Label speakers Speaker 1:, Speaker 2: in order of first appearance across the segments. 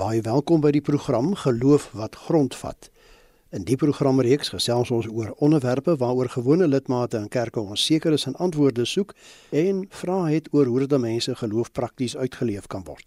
Speaker 1: Baie welkom by die program Geloof wat grondvat. In die programreeks gesels ons oor onderwerpe waaroor gewone lidmate in kerke onseker is en antwoorde soek en vra het oor hoe dit mense geloof prakties uitgeleef kan word.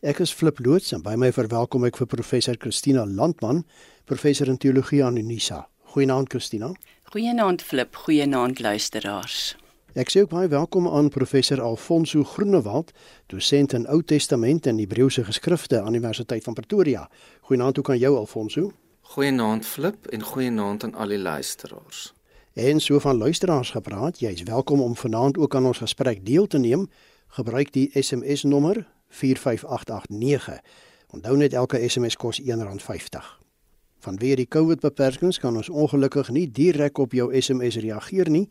Speaker 1: Ek is Flip Loots en by my verwelkom ek vir professor Christina Landman, professor in teologie aan Unisa. Goeienaand Christina.
Speaker 2: Goeienaand Flip, goeienaand luisteraars.
Speaker 1: Ek sê ook baie welkom aan professor Alfonso Groenewald, dosent in Ou Testament en Hebreëse geskrifte aan Universiteit van Pretoria. Goeienaand ook aan jou Alfonso.
Speaker 3: Goeienaand Flip en goeienaand aan al die luisteraars.
Speaker 1: En so van luisteraars gepraat, jy's welkom om vanaand ook aan ons gesprek deel te neem. Gebruik die SMS nommer 45889. Onthou net elke SMS kos R1.50. Vanweer die COVID-beperkings kan ons ongelukkig nie direk op jou SMS reageer nie,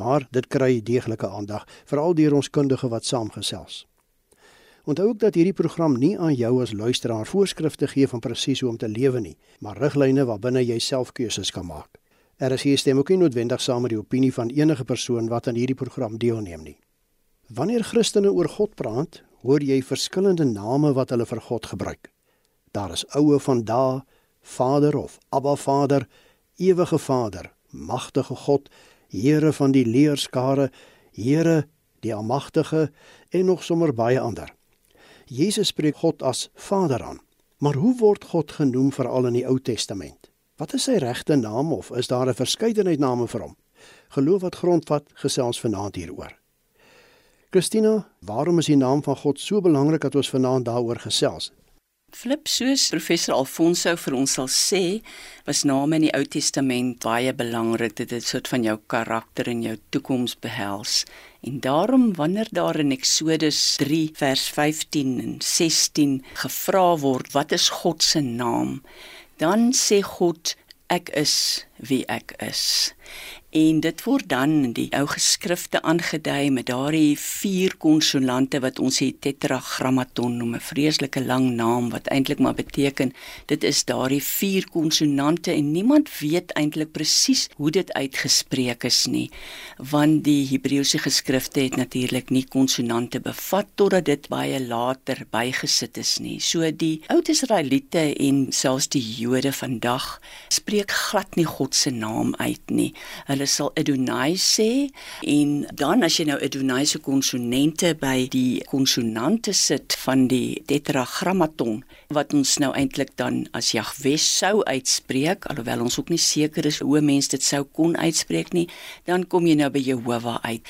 Speaker 1: maar dit kry deeglike aandag, veral deur ons kundige wat saamgesels. Onthou ook dat hierdie program nie aan jou as luisteraar voorskrifte gee van presies hoe om te lewe nie, maar riglyne waarbinne jy self keuses kan maak. Er is hier stem ook nie noodwendig saam met die opinie van enige persoon wat aan hierdie program deelneem nie. Wanneer Christene oor God praat, hoor jy verskillende name wat hulle vir God gebruik. Daar is oue van daai Vader of Abba Vader, ewige Vader, magtige God, Here van die leerskare, Here die almagtige en nog sommer baie ander. Jesus spreek God as Vader aan. Maar hoe word God genoem veral in die Ou Testament? Wat is sy regte naam of is daar 'n verskeidenheid name vir hom? Geloof wat grondvat gesels vanaand hieroor. Christina, waarom is die naam van God so belangrik dat ons vanaand daaroor gesels?
Speaker 2: Flip soos professor Alfonso vir ons sal sê, was name in die Ou Testament baie belangrik. Dit het soort van jou karakter en jou toekoms behels. En daarom wanneer daar in Eksodus 3 vers 15 en 16 gevra word wat is God se naam, dan sê God ek is wie ek is en dit word dan in die ou geskrifte aangedui met daardie vier konsonante wat ons die tetragrammaton noem 'n vreeslike lang naam wat eintlik maar beteken dit is daardie vier konsonante en niemand weet eintlik presies hoe dit uitgespreek is nie want die Hebreëse geskrifte het natuurlik nie konsonante bevat totdat dit baie later bygesit is nie. So die ou Israeliete en selfs die Jode vandag spreek glad nie God se naam uit nie. Hulle hulle sal Adonai sê. En dan as jy nou Adonai se konsonante by die konsonante sit van die tetragrammaton wat ons nou eintlik dan as Jahwe sou uitspreek alhoewel ons ook nie seker is hoe mense dit sou kon uitspreek nie dan kom jy nou by Jehovah uit.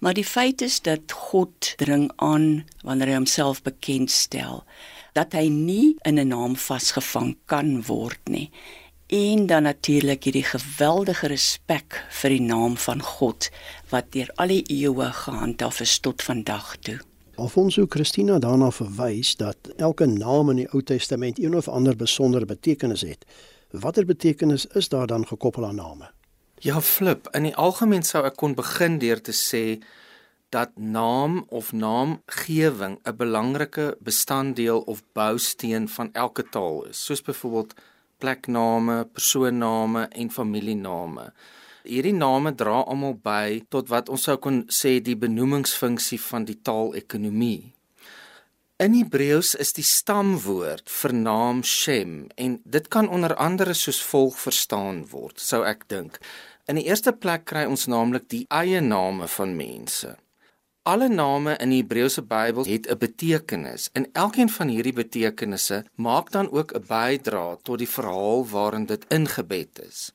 Speaker 2: Maar die feit is dat God dring aan wanneer hy homself bekendstel dat hy nie in 'n naam vasgevang kan word nie en dan natuurlik hierdie geweldige respek vir die naam van God wat deur al die eeue gehandhaaf is tot vandag toe.
Speaker 1: Alfonso Christina daarna verwys dat elke naam in die Ou Testament een of ander besondere betekenis het. Watter betekenis is daar dan gekoppel aan name?
Speaker 3: Ja, flip. In die algemeen sou ek kon begin deur te sê dat naam of naamgewing 'n belangrike bestanddeel of bousteen van elke taal is. Soos byvoorbeeld plekname, persoonname en familiename. Hierdie name dra almal by tot wat ons sou kon sê die benoemingsfunksie van die taalekonomie. In Hebreëus is die stamwoord vir naam Shem en dit kan onder andere soos volg verstaan word, sou ek dink. In die eerste plek kry ons naamlik die eie name van mense. Alle name in die Hebreëse Bybel het 'n betekenis en elkeen van hierdie betekenisse maak dan ook 'n bydrae tot die verhaal waarin dit ingebed is.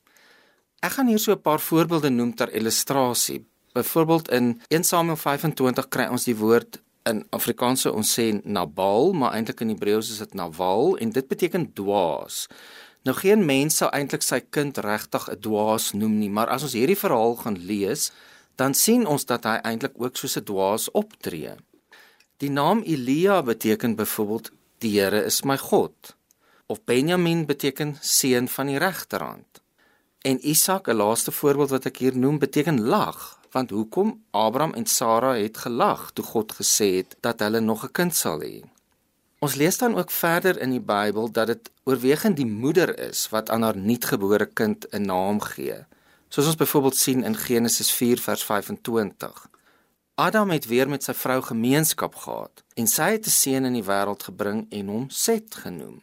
Speaker 3: Ek gaan hier so 'n paar voorbeelde noem ter illustrasie. Byvoorbeeld in 1 Samuel 25 kry ons die woord in Afrikaanse ons sê Nabal, maar eintlik in Hebreëus is dit Naval en dit beteken dwaas. Nou geen mens sou eintlik sy kind regtig 'n dwaas noem nie, maar as ons hierdie verhaal gaan lees, dan sien ons dat hy eintlik ook soos 'n dwaas optree. Die naam Elia beteken byvoorbeeld die Here is my God of Benjamin beteken seun van die regterhand. En Isak, 'n laaste voorbeeld wat ek hier noem, beteken lag, want hoekom Abraham en Sara het gelag toe God gesê het dat hulle nog 'n kind sal hê. Ons lees dan ook verder in die Bybel dat dit oorwegend die moeder is wat aan haar nuutgebore kind 'n naam gee. Soos ons byvoorbeeld sien in Genesis 4 vers 25. Adam het weer met sy vrou gemeenskap gehad en sy het 'n seun in die wêreld gebring en hom Set genoem.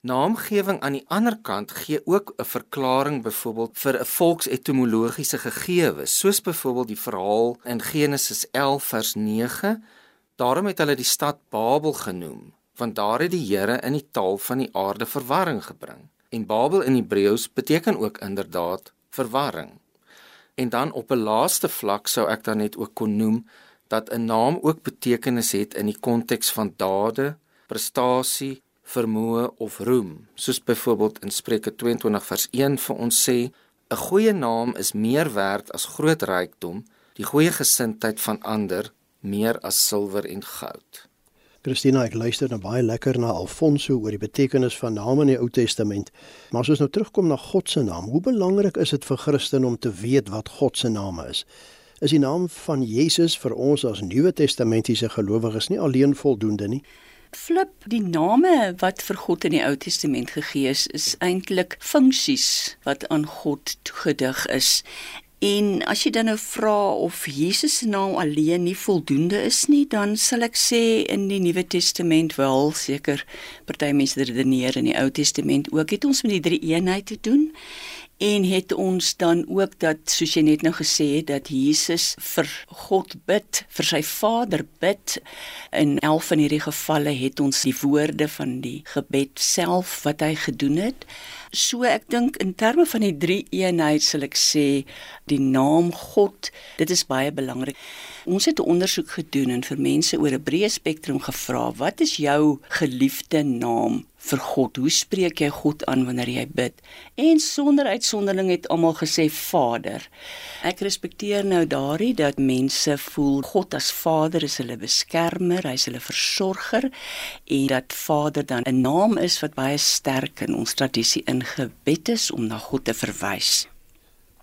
Speaker 3: Naamgewing aan die ander kant gee ook 'n verklaring byvoorbeeld vir 'n volksetimologiese gegewe, soos byvoorbeeld die verhaal in Genesis 11 vers 9. Daarom het hulle die stad Babel genoem, want daar het die Here in die taal van die aarde verwarring gebring. En Babel in Hebreëus beteken ook inderdaad verwarring. En dan op 'n laaste vlak sou ek dan net ook kon noem dat 'n naam ook betekenis het in die konteks van dade, prestasie, vermoë of roem. Soos byvoorbeeld in Spreuke 22 vers 1 vir ons sê, 'n goeie naam is meer werd as groot rykdom, die goeie gesindheid van ander meer as silwer en goud.
Speaker 1: Christina, ek luister nou baie lekker na Alfonso oor die betekenis van name in die Ou Testament. Maar as ons nou terugkom na God se naam, hoe belangrik is dit vir Christen om te weet wat God se naam is? Is die naam van Jesus vir ons as Nuwe Testamentiese gelowiges nie alleen voldoende nie?
Speaker 2: Flip, die name wat vir God in die Ou Testament gegee is, is eintlik funksies wat aan God toegedig is. En as jy dan nou vra of Jesus se naam alleen nie voldoende is nie, dan sal ek sê in die Nuwe Testament wel seker party mense redeneer in die Ou Testament ook het ons met die drie eenheid te doen en het ons dan ook dat soos jy net nou gesê het dat Jesus vir God bid, vir sy Vader bid. In 11 van hierdie gevalle het ons die woorde van die gebed self wat hy gedoen het. So ek dink in terme van die drie eenheid sal ek sê die naam God, dit is baie belangrik. Ons het 'n ondersoek gedoen en vir mense oor 'n breë spektrum gevra, wat is jou geliefde naam vir God? Hoe spreek jy God aan wanneer jy bid? En sonder uitsondering het almal gesê Vader. Ek respekteer nou daardie dat mense voel God as Vader is hulle beskermer, hy's hulle versorger en dat Vader dan 'n naam is wat baie sterk in ons tradisie ingebed is om na God te verwys.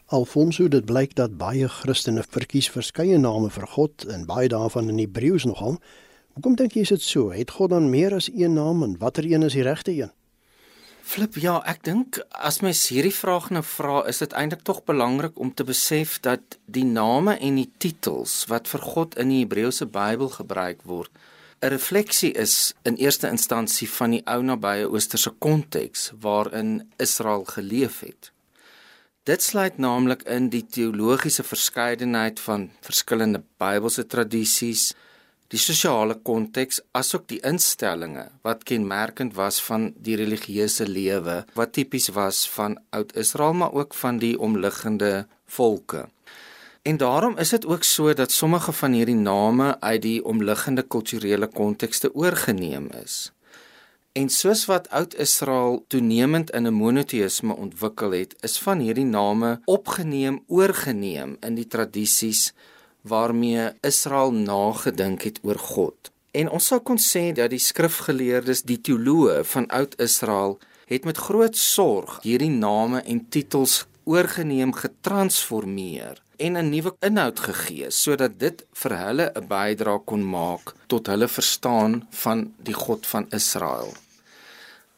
Speaker 1: Alfonso dit blyk dat baie Christene verkies verskeie name vir God en baie daarvan in Hebreëus nogal. Hoekom dink jy is dit so? Het God dan meer as een naam en watter een is die regte een?
Speaker 3: Flip, ja, ek dink as mens hierdie vraag nou vra, is dit eintlik tog belangrik om te besef dat die name en die titels wat vir God in die Hebreëse Bybel gebruik word, 'n refleksie is in eerste instansie van die ou nabye Oosterse konteks waarin Israel geleef het. Dit sluit naamlik in die teologiese verskeidenheid van verskillende Bybelse tradisies, die sosiale konteks asook die instellings wat kenmerkend was van die religieuse lewe wat tipies was van Oud-Israel maar ook van die omliggende volke. En daarom is dit ook so dat sommige van hierdie name uit die omliggende kulturele kontekste oorgeneem is. En soos wat Oud-Israel toenemend in 'n monoteïsme ontwikkel het, is van hierdie name opgeneem, oorgeneem in die tradisies waarmee Israel nagedink het oor God. En ons sou kon sê dat die skrifgeleerdes, die teoloë van Oud-Israel het met groot sorg hierdie name en titels oorgeneem, getransformeer en 'n nuwe inhoud gegee sodat dit vir hulle 'n bydrae kon maak tot hulle verstaan van die God van Israel.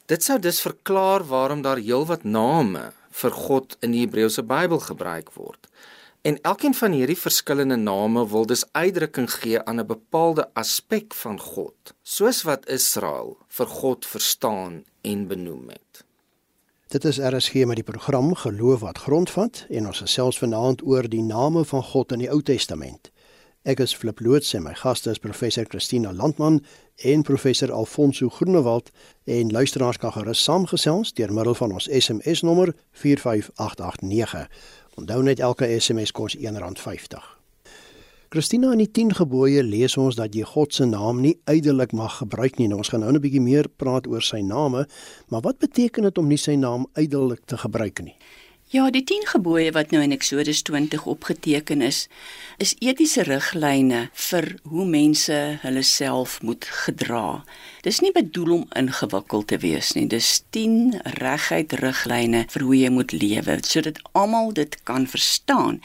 Speaker 3: Dit sou dus verklaar waarom daar heelwat name vir God in die Hebreëse Bybel gebruik word. En elkeen van hierdie verskillende name wil dus uitdrukking gee aan 'n bepaalde aspek van God, soos wat Israel vir God verstaan en benoem het.
Speaker 1: Dit is RSG met die program Geloof wat grondvat en ons gesels vanaand oor die name van God in die Ou Testament. Ek is Flip Loots en my gaste is professor Christina Landman en professor Alfonso Groenewald en luisteraars kan gerus saamgesels deur middel van ons SMS nommer 45889. Onthou net elke SMS kos R1.50. Christina in die 10 gebooie lees ons dat jy God se naam nie uitelik mag gebruik nie. Nou, ons gaan nou 'n bietjie meer praat oor sy name, maar wat beteken dit om nie sy naam uitelik te gebruik nie?
Speaker 2: Ja, die 10 gebooie wat nou in Eksodus 20 opgeteken is, is etiese riglyne vir hoe mense hulle self moet gedra. Dis nie bedoel om ingewikkeld te wees nie. Dis 10 reguit riglyne vir hoe jy moet lewe sodat almal dit kan verstaan.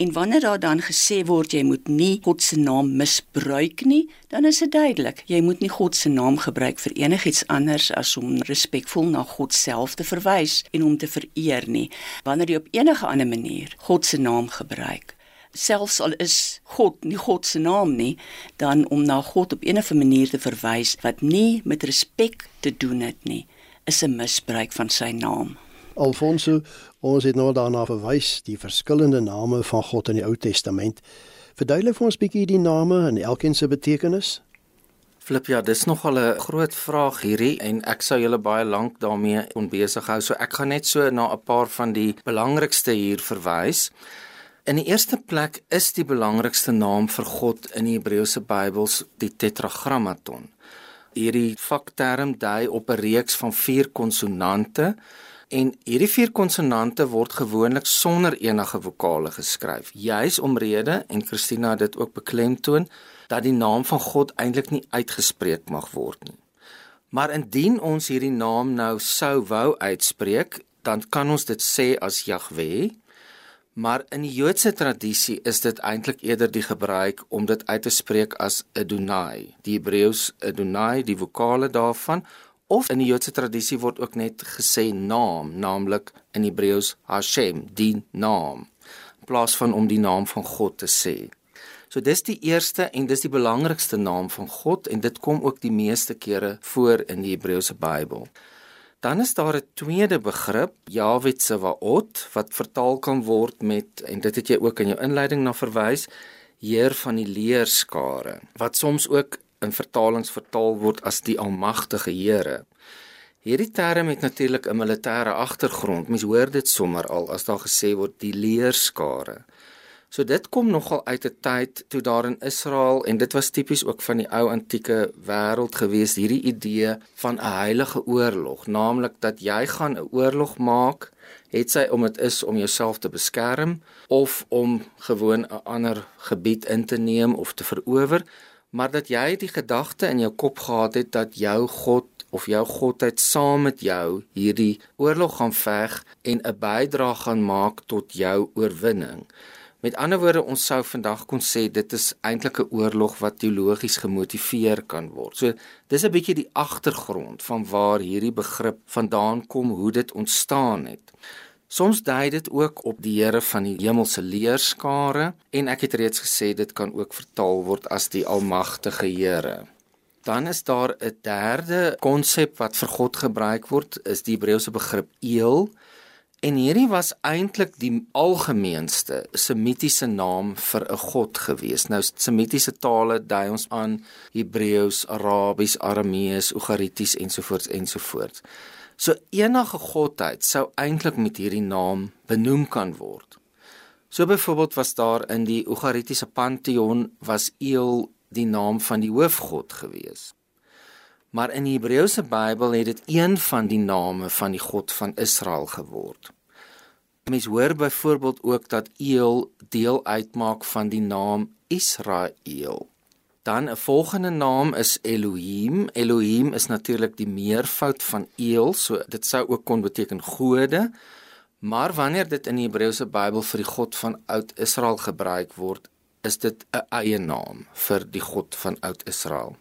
Speaker 2: En wanneer daar dan gesê word jy moet nie God se naam misbruik nie, dan is dit duidelik. Jy moet nie God se naam gebruik vir enigiets anders as om respekvol na God self te verwys en hom te vereer nie. Wanneer jy op enige ander manier God se naam gebruik, selfs al is God nie God se naam nie, dan om na God op 'n of 'n manier te verwys wat nie met respek te doen het nie, is 'n misbruik van sy naam.
Speaker 1: Alfonso, ons het nou daarna verwys die verskillende name van God in die Ou Testament. Verduidelik vir ons bietjie die name en elkeen se betekenis.
Speaker 3: Flip, ja, dis nogal 'n groot vraag hierdie en ek sou julle baie lank daarmee onbesig hou. So ek gaan net so na 'n paar van die belangrikste hier verwys. In die eerste plek is die belangrikste naam vir God in die Hebreëse Bybels die tetragrammaton. Hierdie vakterm dui op 'n reeks van 4 konsonante en hierdie 4 konsonante word gewoonlik sonder enige vokale geskryf. Juis omrede en Christina het dit ook beklemtoon dat die naam van God eintlik nie uitgespreek mag word nie. Maar indien ons hierdie naam nou sou wou uitspreek, dan kan ons dit sê as Jahwe. Maar in die Joodse tradisie is dit eintlik eerder die gebruik om dit uit te spreek as Adonai. Die Hebreëus Adonai, die vokale daarvan of in die Joodse tradisie word ook net gesê naam, naamlik in Hebreëus Hashem, die naam, in plaas van om die naam van God te sê. So dis die eerste en dis die belangrikste naam van God en dit kom ook die meeste kere voor in die Hebreëse Bybel. Dan is daar 'n tweede begrip, Jahwe Tsevaot, wat vertaal kan word met en dit het jy ook in jou inleiding na verwys, Heer van die leerskare, wat soms ook in vertalings vertaal word as die Almagtige Here. Hierdie term het natuurlik 'n militêre agtergrond. Mens hoor dit sommer al as daar gesê word die leerskare. So dit kom nogal uit 'n tyd toe daar in Israel en dit was tipies ook van die ou antieke wêreld gewees hierdie idee van 'n heilige oorlog, naamlik dat jy gaan 'n oorlog maak, het sy om dit is om jouself te beskerm of om gewoon 'n ander gebied in te neem of te verower, maar dat jy die gedagte in jou kop gehad het dat jou God of jou godheid saam met jou hierdie oorlog gaan veg en 'n bydrae gaan maak tot jou oorwinning. Met ander woorde, ons sou vandag kon sê dit is eintlik 'n oorlog wat teologies gemotiveer kan word. So dis 'n bietjie die agtergrond van waar hierdie begrip vandaan kom, hoe dit ontstaan het. Soms dui dit ook op die Here van die hemelse leerskare en ek het reeds gesê dit kan ook vertaal word as die almagtige Here. Dan is daar 'n derde konsep wat vir God gebruik word, is die Hebreëse begrip eel En hierdie was eintlik die algemeenste semitiese naam vir 'n god gewees. Nou semitiese tale dui ons aan Hebreëus, Arabies, Aramees, Ugarities ensovoorts ensovoorts. So enige godheid sou eintlik met hierdie naam benoem kan word. So byvoorbeeld was daar in die Ugaritiese pantheon was Eel die naam van die hoofgod gewees. Maar in die Hebreëse Bybel het dit een van die name van die God van Israel geword. Mens hoor byvoorbeeld ook dat Eel deel uitmaak van die naam Israel. Dan 'n volgende naam is Elohim. Elohim is natuurlik die meervoud van Eel, so dit sou ook kon beteken gode. Maar wanneer dit in die Hebreëse Bybel vir die God van Oud-Israel gebruik word, is dit 'n eie naam vir die God van Oud-Israel.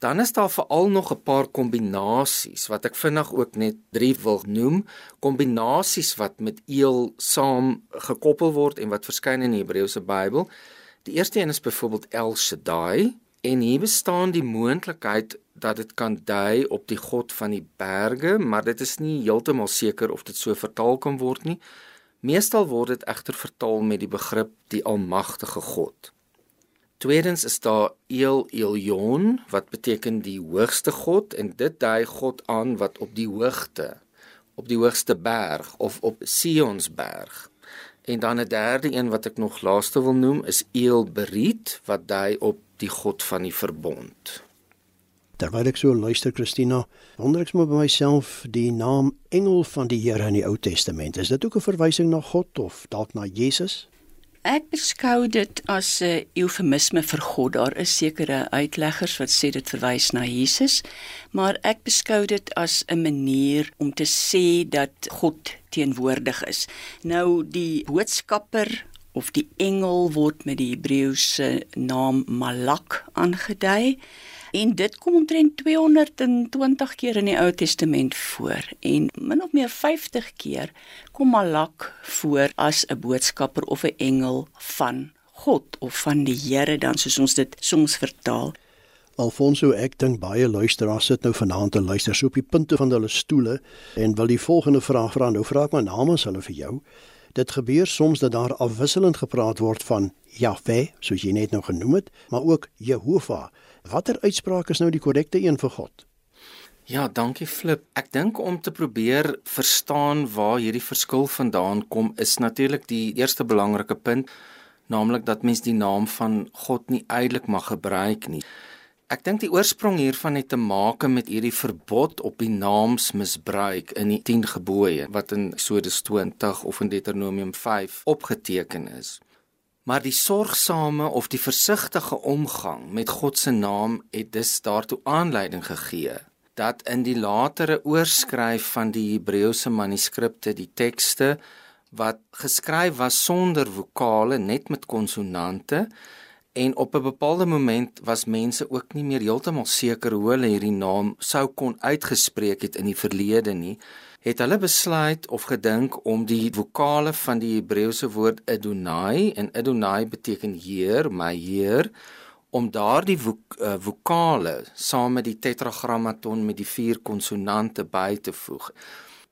Speaker 3: Dan is daar veral nog 'n paar kombinasies wat ek vinnig ook net drie wil noem, kombinasies wat met eel saam gekoppel word en wat verskyn in die Hebreëse Bybel. Die eerste een is byvoorbeeld El Shaddai en hier bestaan die moontlikheid dat dit kan dui op die God van die berge, maar dit is nie heeltemal seker of dit so vertaal kan word nie. Meestal word dit egter vertaal met die begrip die almagtige God. Tweedens is daar El Elyon wat beteken die hoogste God en dit dui God aan wat op die hoogte op die hoogste berg of op Sionsberg. En dan 'n derde een wat ek nog laaste wil noem is El Berit wat dui op die God van die verbond.
Speaker 1: Terwyl ek so luister Christina, wonder ek sommer by myself die naam engel van die Here in die Ou Testament. Is dit ook 'n verwysing na God of dalk na Jesus?
Speaker 2: Ek beskou dit as 'n eufemisme vir God. Daar is sekere uitleggers wat sê dit verwys na Jesus, maar ek beskou dit as 'n manier om te sê dat God teenwoordig is. Nou die boodskapper of die engel word met die Hebreëse naam Malak aangedui. En dit kom omtrent 220 keer in die Ou Testament voor en min of meer 50 keer kom Malak voor as 'n boodskapper of 'n engel van God of van die Here dan soos ons dit soms vertaal.
Speaker 1: Alfonso, ek dink baie luisteraars sit nou vanaand en luister so op die punte van hulle stoele en wil die volgende vraag vra. Nou vra ek my namens hulle vir jou. Dit gebeur soms dat daar afwisselend gepraat word van Jahwe, soos jy net nou genoem het, maar ook Jehovah. Watter uitspraak is nou die korrekte een vir God?
Speaker 3: Ja, dankie Flip. Ek dink om te probeer verstaan waar hierdie verskil vandaan kom is natuurlik die eerste belangrike punt, naamlik dat mens die naam van God nie uitelik mag gebruik nie. Ek dink die oorsprong hiervan het te maak met hierdie verbod op die naamsmisbruik in die 10 gebooie wat in Eksodus 20 of in Deuteronomium 5 opgeteken is. Maar die sorgsame of die versigtige omgang met God se naam het dus daartoe aanleiding gegee dat in die latere oorskryf van die Hebreëse manuskripte die tekste wat geskryf was sonder vokale net met konsonante en op 'n bepaalde moment was mense ook nie meer heeltemal seker hoe hulle hierdie naam sou kon uitgespreek het in die verlede nie het hulle besluit of gedink om die vokale van die Hebreëse woord Adonai en Adonai beteken Heer, my Heer om daardie vok, uh, vokale saam met die tetragrammaton met die vier konsonante by te voeg.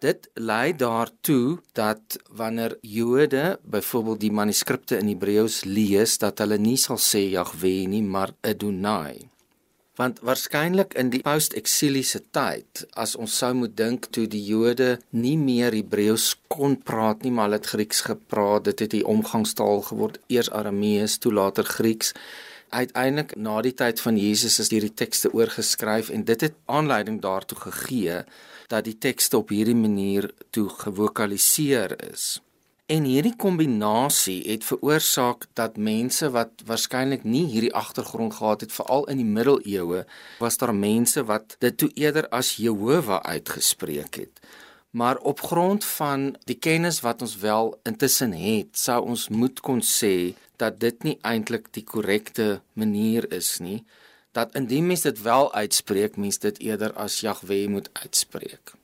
Speaker 3: Dit lei daartoe dat wanneer Jode byvoorbeeld die manuskripte in Hebreëus lees dat hulle nie sal sê Jahwe nie maar Adonai want waarskynlik in die post-eksiliese tyd as ons sou moet dink toe die Jode nie meer Hebreëus kon praat nie maar hulle het Grieks gepraat dit het die omgangstaal geword eers Aramees toe later Grieks. Uiteindelik na die tyd van Jesus is hierdie tekste oorgeskryf en dit het aanleiding daartoe gegee dat die tekste op hierdie manier toe gewokaliseer is En hierdie kombinasie het veroorsaak dat mense wat waarskynlik nie hierdie agtergrond gehad het veral in die middeleeue, was daar mense wat dit toe eerder as Jehovah uitgespreek het. Maar op grond van die kennis wat ons wel intussen het, sou ons moet kon sê dat dit nie eintlik die korrekte manier is nie. Dat indien mens dit wel uitspreek, mens dit eerder as Jahwe moet uitspreek.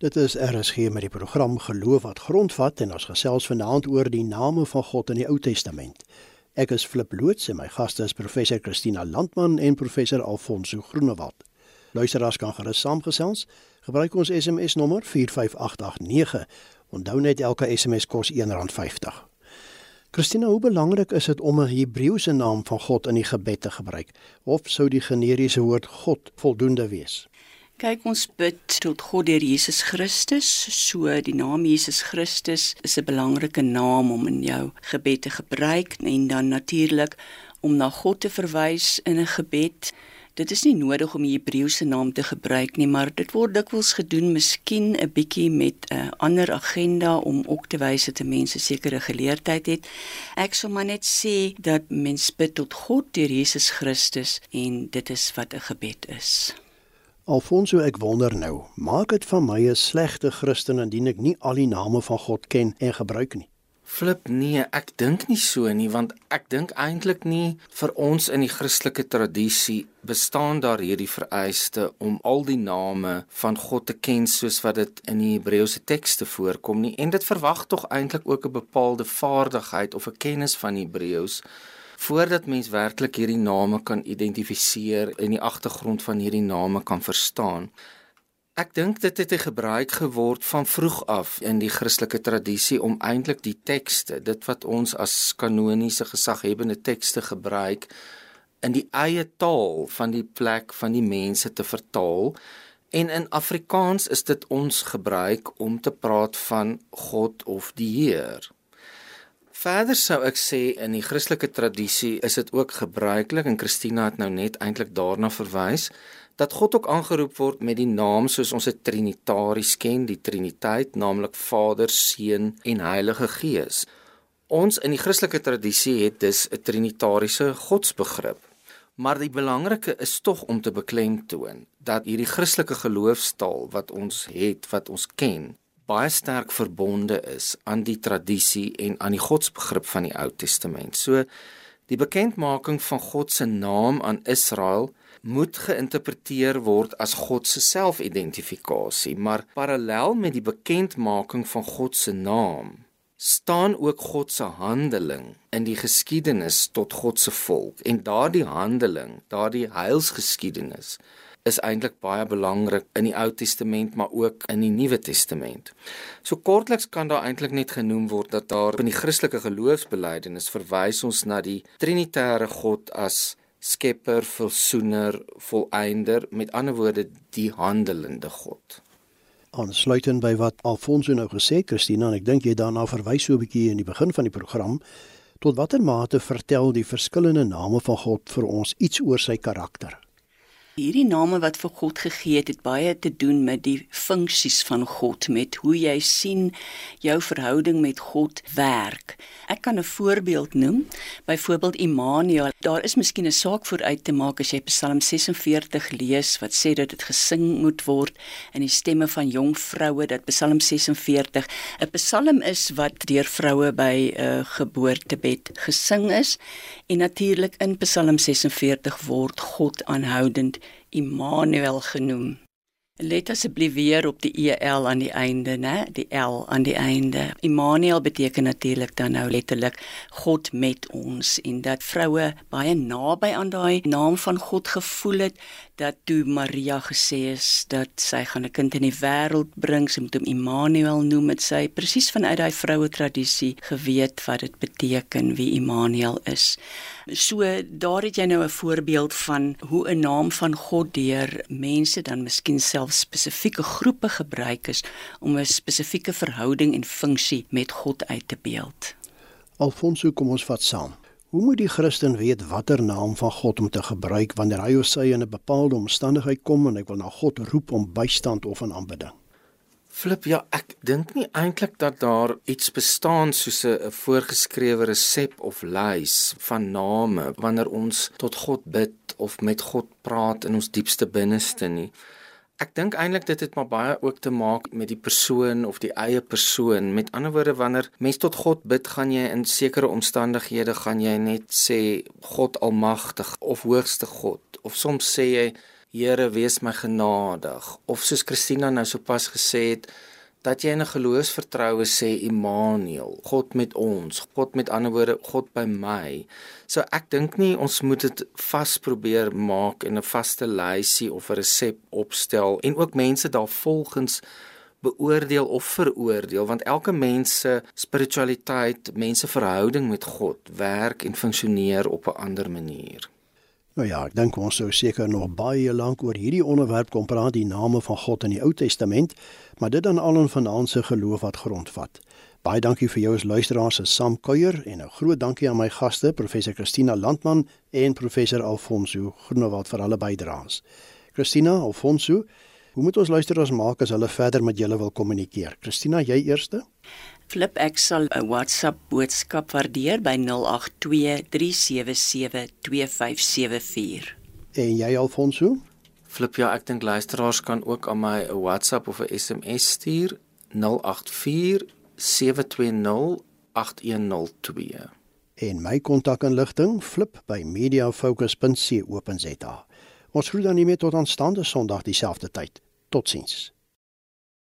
Speaker 1: Dit is RSG met die program Geloof wat grondvat en ons gesels vanaand oor die name van God in die Ou Testament. Ek is Flip Loots en my gaste is professor Christina Landman en professor Alfonso Groenewald. Luisteraars kan gerus saamgesels. Gebruik ons SMS nommer 45889. Onthou net elke SMS kos R1.50. Christina, hoe belangrik is dit om 'n Hebreëse naam van God in die gebed te gebruik? Of sou die generiese woord God voldoende wees?
Speaker 2: Kyk ons bid tot God deur Jesus Christus. So die naam Jesus Christus is 'n belangrike naam om in jou gebed te gebruik en dan natuurlik om na God te verwys in 'n gebed. Dit is nie nodig om die Hebreëse naam te gebruik nie, maar dit word dikwels gedoen miskien 'n bietjie met 'n ander agenda om ook te wys dat mense sekere geleerdheid het. Ek sou maar net sê dat mens bid tot God deur Jesus Christus en dit is wat 'n gebed is.
Speaker 1: Alfonso, ek wonder nou, maak dit van my 'n slegte Christen indien ek nie al die name van God ken en gebruik nie?
Speaker 3: Flip, nee, ek dink nie so nie, want ek dink eintlik nie vir ons in die Christelike tradisie bestaan daar hierdie vereiste om al die name van God te ken soos wat dit in die Hebreëse tekste voorkom nie. En dit verwag tog eintlik ook 'n bepaalde vaardigheid of 'n kennis van Hebreëus voordat mens werklik hierdie name kan identifiseer en die agtergrond van hierdie name kan verstaan. Ek dink dit het gebruik geword van vroeg af in die Christelike tradisie om eintlik die tekste, dit wat ons as kanoniese gesaghebende tekste gebruik, in die eie taal van die plek van die mense te vertaal. En in Afrikaans is dit ons gebruik om te praat van God of die Heer. Verder sou ek sê in die Christelike tradisie is dit ook gebruiklik en Christina het nou net eintlik daarna verwys dat God ook aangeroep word met die naam soos ons dit trinitaries ken, die Triniteit, naamlik Vader, Seun en Heilige Gees. Ons in die Christelike tradisie het dus 'n trinitariese godsbegrip. Maar die belangrike is tog om te beklemtoon dat hierdie Christelike geloofstaal wat ons het, wat ons ken, baie sterk verbonde is aan die tradisie en aan die godsbegrip van die Ou Testament. So die bekendmaking van God se naam aan Israel moet geïnterpreteer word as God se selfidentifikasie, maar parallel met die bekendmaking van God se naam staan ook God se handeling in die geskiedenis tot God se volk en daardie handeling, daardie heilsgeskiedenis is eintlik baie belangrik in die Ou Testament maar ook in die Nuwe Testament. So kortliks kan daar eintlik net genoem word dat daar in die Christelike geloofsbelijdenis verwys ons na die Trinitêre God as Skepper, Versoener, Volleinder, met ander woorde die handelende God.
Speaker 1: Aansluitend by wat Alfonso nou gesê het, Christina, en ek dink jy daarna verwys so 'n bietjie in die begin van die program, tot watter mate vertel die verskillende name van God vir ons iets oor sy karakter?
Speaker 2: Hierdie name wat vir God gegee het, het baie te doen met die funksies van God, met hoe jy sien jou verhouding met God werk. Ek kan 'n voorbeeld noem, byvoorbeeld Immanuel. Daar is miskien 'n saak voor uit te maak as jy Psalm 46 lees wat sê dat dit gesing moet word in die stemme van jong vroue dat Psalm 46 'n psalm is wat deur vroue by 'n uh, geboortebed gesing is en natuurlik in Psalm 46 word God aanhoudend Immanuel genoem. Let asseblief weer op die EL aan die einde, né? Die L aan die einde. Immanuel beteken natuurlik dan nou letterlik God met ons en dat vroue baie naby aan daai naam van God gevoel het dat toe Maria gesê is dat sy gaan 'n kind in die wêreld bring, sy moet hom Immanuel noem, het sy presies vanuit daai vroue tradisie geweet wat dit beteken wie Immanuel is. So daar het jy nou 'n voorbeeld van hoe 'n naam van God deur mense dan miskien self spesifieke groepe gebruik is om 'n spesifieke verhouding en funksie met God uit te beeld.
Speaker 1: Alfonso, kom ons vat saam. Hoe moet die Christen weet watter naam van God om te gebruik wanneer hy of sy in 'n bepaalde omstandigheid kom en hy wil na God roep om bystand of 'n aanbidding?
Speaker 3: Flip, ja, ek dink nie eintlik dat daar iets bestaan soos 'n voorgeskrewe resep of lys van name wanneer ons tot God bid of met God praat in ons diepste binneste nie. Ek dink eintlik dit het maar baie ook te maak met die persoon of die eie persoon. Met ander woorde wanneer mens tot God bid, gaan jy in sekere omstandighede gaan jy net sê God almagtig of hoogste God of soms sê jy Here wees my genadig of soos Christina nou sopas gesê het dat jy in 'n geloofsvertroue sê Immanuel, God met ons, God met ander woorde, God by my. So ek dink nie ons moet dit vas probeer maak in 'n vaste lysie of 'n resep opstel en ook mense daarvolgens beoordeel of veroordeel want elke mens se spiritualiteit, mense verhouding met God werk en funksioneer op 'n ander manier.
Speaker 1: Nou ja, ek dink ons sou seker nog baie lank oor hierdie onderwerp kom praat, die name van God in die Ou Testament, maar dit dan al in vanaand se geloof wat grondvat. Baie dankie vir jou as luisteraar se saamkuier en 'n groot dankie aan my gaste, professor Christina Landman en professor Alfonso Groenewald vir hulle bydraes. Christina, Alfonso, hoe moet ons luisteraars maak as hulle verder met julle wil kommunikeer? Christina, jy eerste?
Speaker 2: Flip ek sal 'n WhatsApp boodskap waardeer by 0823772574.
Speaker 1: En jy Alfonso?
Speaker 3: Flip ja, ek dink luisteraars kan ook aan my 'n WhatsApp of 'n SMS stuur 0847208102.
Speaker 1: En my kontakinligting flip by mediafocus.co.za. Ons groet dan nie meer tot aanstaande Sondag dieselfde tyd. Totsiens.